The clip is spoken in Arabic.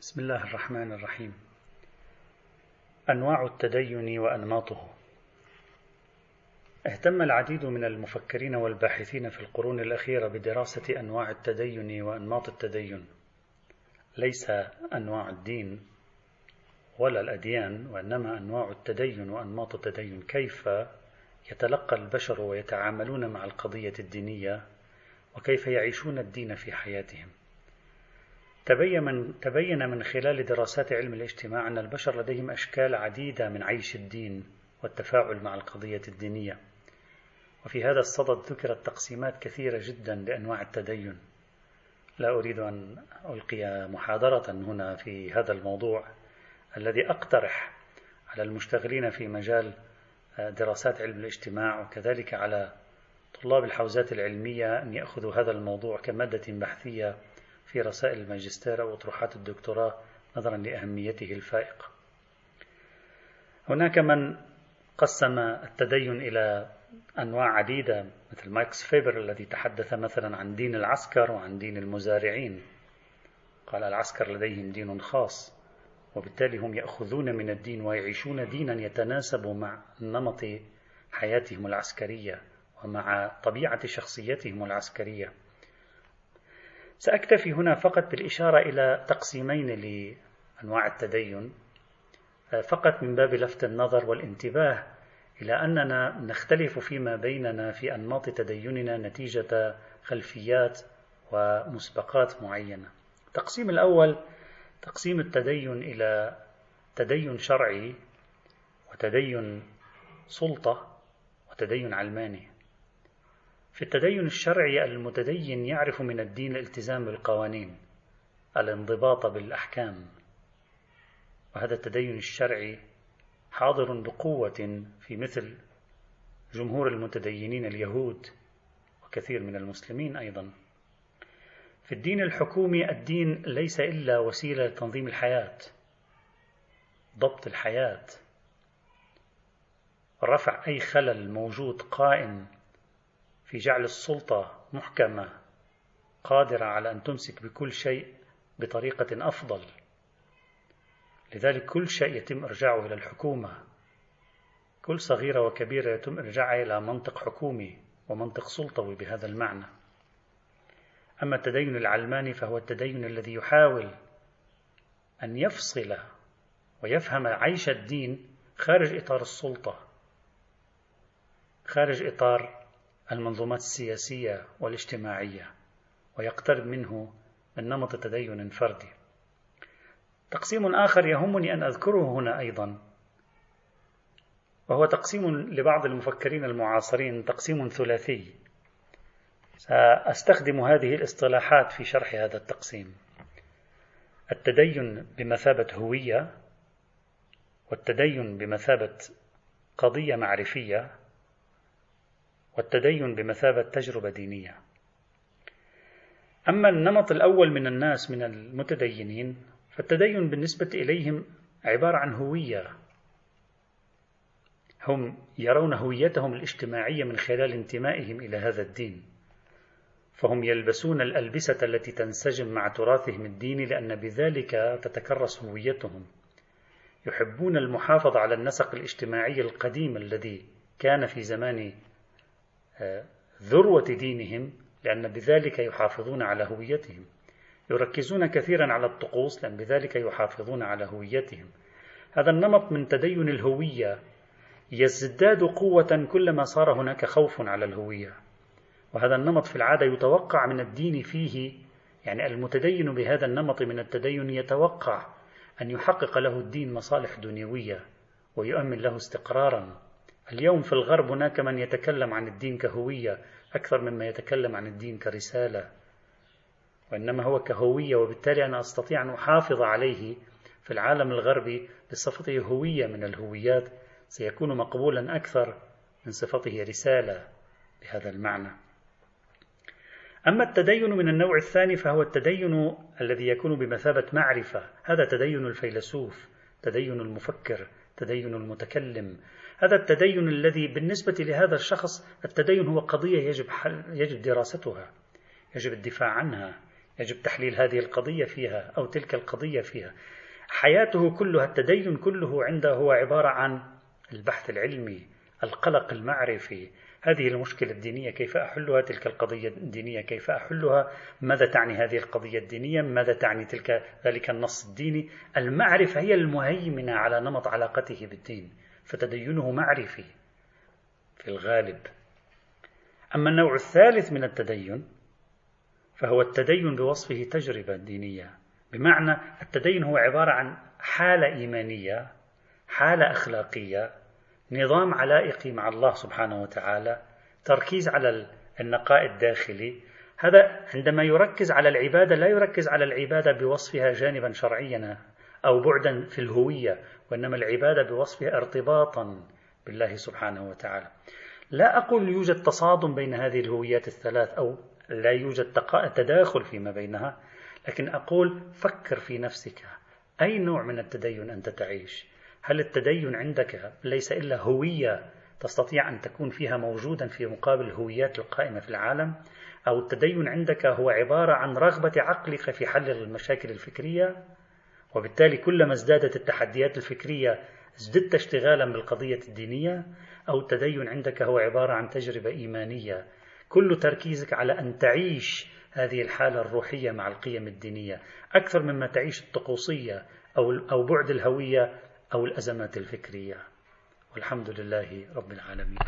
بسم الله الرحمن الرحيم. أنواع التدين وأنماطه. اهتم العديد من المفكرين والباحثين في القرون الأخيرة بدراسة أنواع التدين وأنماط التدين. ليس أنواع الدين ولا الأديان وإنما أنواع التدين وأنماط التدين. كيف يتلقى البشر ويتعاملون مع القضية الدينية؟ وكيف يعيشون الدين في حياتهم؟ تبين من, تبين من خلال دراسات علم الاجتماع أن البشر لديهم أشكال عديدة من عيش الدين والتفاعل مع القضية الدينية. وفي هذا الصدد ذكرت تقسيمات كثيرة جدا لأنواع التدين. لا أريد أن ألقي محاضرة هنا في هذا الموضوع الذي أقترح على المشتغلين في مجال دراسات علم الاجتماع وكذلك على طلاب الحوزات العلمية أن يأخذوا هذا الموضوع كمادة بحثية في رسائل الماجستير أو أطروحات الدكتوراه نظرا لأهميته الفائقة. هناك من قسم التدين إلى أنواع عديدة مثل ماكس فيبر الذي تحدث مثلا عن دين العسكر وعن دين المزارعين. قال العسكر لديهم دين خاص وبالتالي هم يأخذون من الدين ويعيشون دينا يتناسب مع نمط حياتهم العسكرية ومع طبيعة شخصيتهم العسكرية. سأكتفي هنا فقط بالإشارة إلى تقسيمين لأنواع التدين فقط من باب لفت النظر والانتباه إلى أننا نختلف فيما بيننا في أنماط تديننا نتيجة خلفيات ومسبقات معينة. التقسيم الأول تقسيم التدين إلى تدين شرعي وتدين سلطة وتدين علماني. في التدين الشرعي المتدين يعرف من الدين الالتزام بالقوانين الانضباط بالأحكام. وهذا التدين الشرعي حاضر بقوة في مثل جمهور المتدينين اليهود وكثير من المسلمين أيضا. في الدين الحكومي الدين ليس إلا وسيلة لتنظيم الحياة ضبط الحياة رفع أي خلل موجود قائم في جعل السلطة محكمة قادرة على أن تمسك بكل شيء بطريقة أفضل. لذلك كل شيء يتم إرجاعه إلى الحكومة. كل صغيرة وكبيرة يتم إرجاعها إلى منطق حكومي ومنطق سلطوي بهذا المعنى. أما التدين العلماني فهو التدين الذي يحاول أن يفصل ويفهم عيش الدين خارج إطار السلطة خارج إطار المنظومات السياسية والاجتماعية ويقترب منه من نمط تدين فردي. تقسيم آخر يهمني أن أذكره هنا أيضا وهو تقسيم لبعض المفكرين المعاصرين تقسيم ثلاثي. سأستخدم هذه الاصطلاحات في شرح هذا التقسيم. التدين بمثابة هوية والتدين بمثابة قضية معرفية والتدين بمثابة تجربة دينية. أما النمط الأول من الناس من المتدينين فالتدين بالنسبة إليهم عبارة عن هوية. هم يرون هويتهم الاجتماعية من خلال انتمائهم إلى هذا الدين. فهم يلبسون الألبسة التي تنسجم مع تراثهم الديني لأن بذلك تتكرس هويتهم. يحبون المحافظة على النسق الاجتماعي القديم الذي كان في زمان ذروة دينهم لأن بذلك يحافظون على هويتهم. يركزون كثيرا على الطقوس لأن بذلك يحافظون على هويتهم. هذا النمط من تدين الهوية. يزداد قوة كلما صار هناك خوف على الهوية. وهذا النمط في العادة يتوقع من الدين فيه يعني المتدين بهذا النمط من التدين يتوقع أن يحقق له الدين مصالح دنيوية ويؤمن له استقرارا. اليوم في الغرب هناك من يتكلم عن الدين كهوية أكثر مما يتكلم عن الدين كرسالة وإنما هو كهوية وبالتالي أنا أستطيع أن أحافظ عليه في العالم الغربي بصفته هوية من الهويات سيكون مقبولا أكثر من صفته رسالة بهذا المعنى. أما التدين من النوع الثاني فهو التدين الذي يكون بمثابة معرفة هذا تدين الفيلسوف تدين المفكر. تدين المتكلم. هذا التدين الذي بالنسبة لهذا الشخص التدين هو قضية يجب حل يجب دراستها يجب الدفاع عنها يجب تحليل هذه القضية فيها أو تلك القضية فيها. حياته كلها التدين كله عنده هو عبارة عن البحث العلمي القلق المعرفي هذه المشكلة الدينية كيف أحلها؟ تلك القضية الدينية كيف أحلها؟ ماذا تعني هذه القضية الدينية؟ ماذا تعني تلك ذلك النص الديني؟ المعرفة هي المهيمنة على نمط علاقته بالدين فتدينه معرفي في الغالب. أما النوع الثالث من التدين فهو التدين بوصفه تجربة دينية. بمعنى التدين هو عبارة عن حالة إيمانية حالة أخلاقية نظام علائقي مع الله سبحانه وتعالى تركيز على النقاء الداخلي. هذا عندما يركز على العبادة لا يركز على العبادة بوصفها جانبا شرعيا أو بعدا في الهوية وإنما العبادة بوصفها ارتباطا بالله سبحانه وتعالى. لا أقول يوجد تصادم بين هذه الهويات الثلاث أو لا يوجد تداخل فيما بينها لكن أقول فكر في نفسك أي نوع من التدين أنت تعيش؟ هل التدين عندك ليس إلا هوية تستطيع أن تكون فيها موجودا في مقابل الهويات القائمة في العالم؟ أو التدين عندك هو عبارة عن رغبة عقلك في حل المشاكل الفكرية؟ وبالتالي كلما ازدادت التحديات الفكرية ازددت اشتغالا بالقضية الدينية؟ أو التدين عندك هو عبارة عن تجربة إيمانية؟ كل تركيزك على أن تعيش هذه الحالة الروحية مع القيم الدينية أكثر مما تعيش الطقوسية أو أو بعد الهوية أو الأزمات الفكرية. والحمد لله رب العالمين.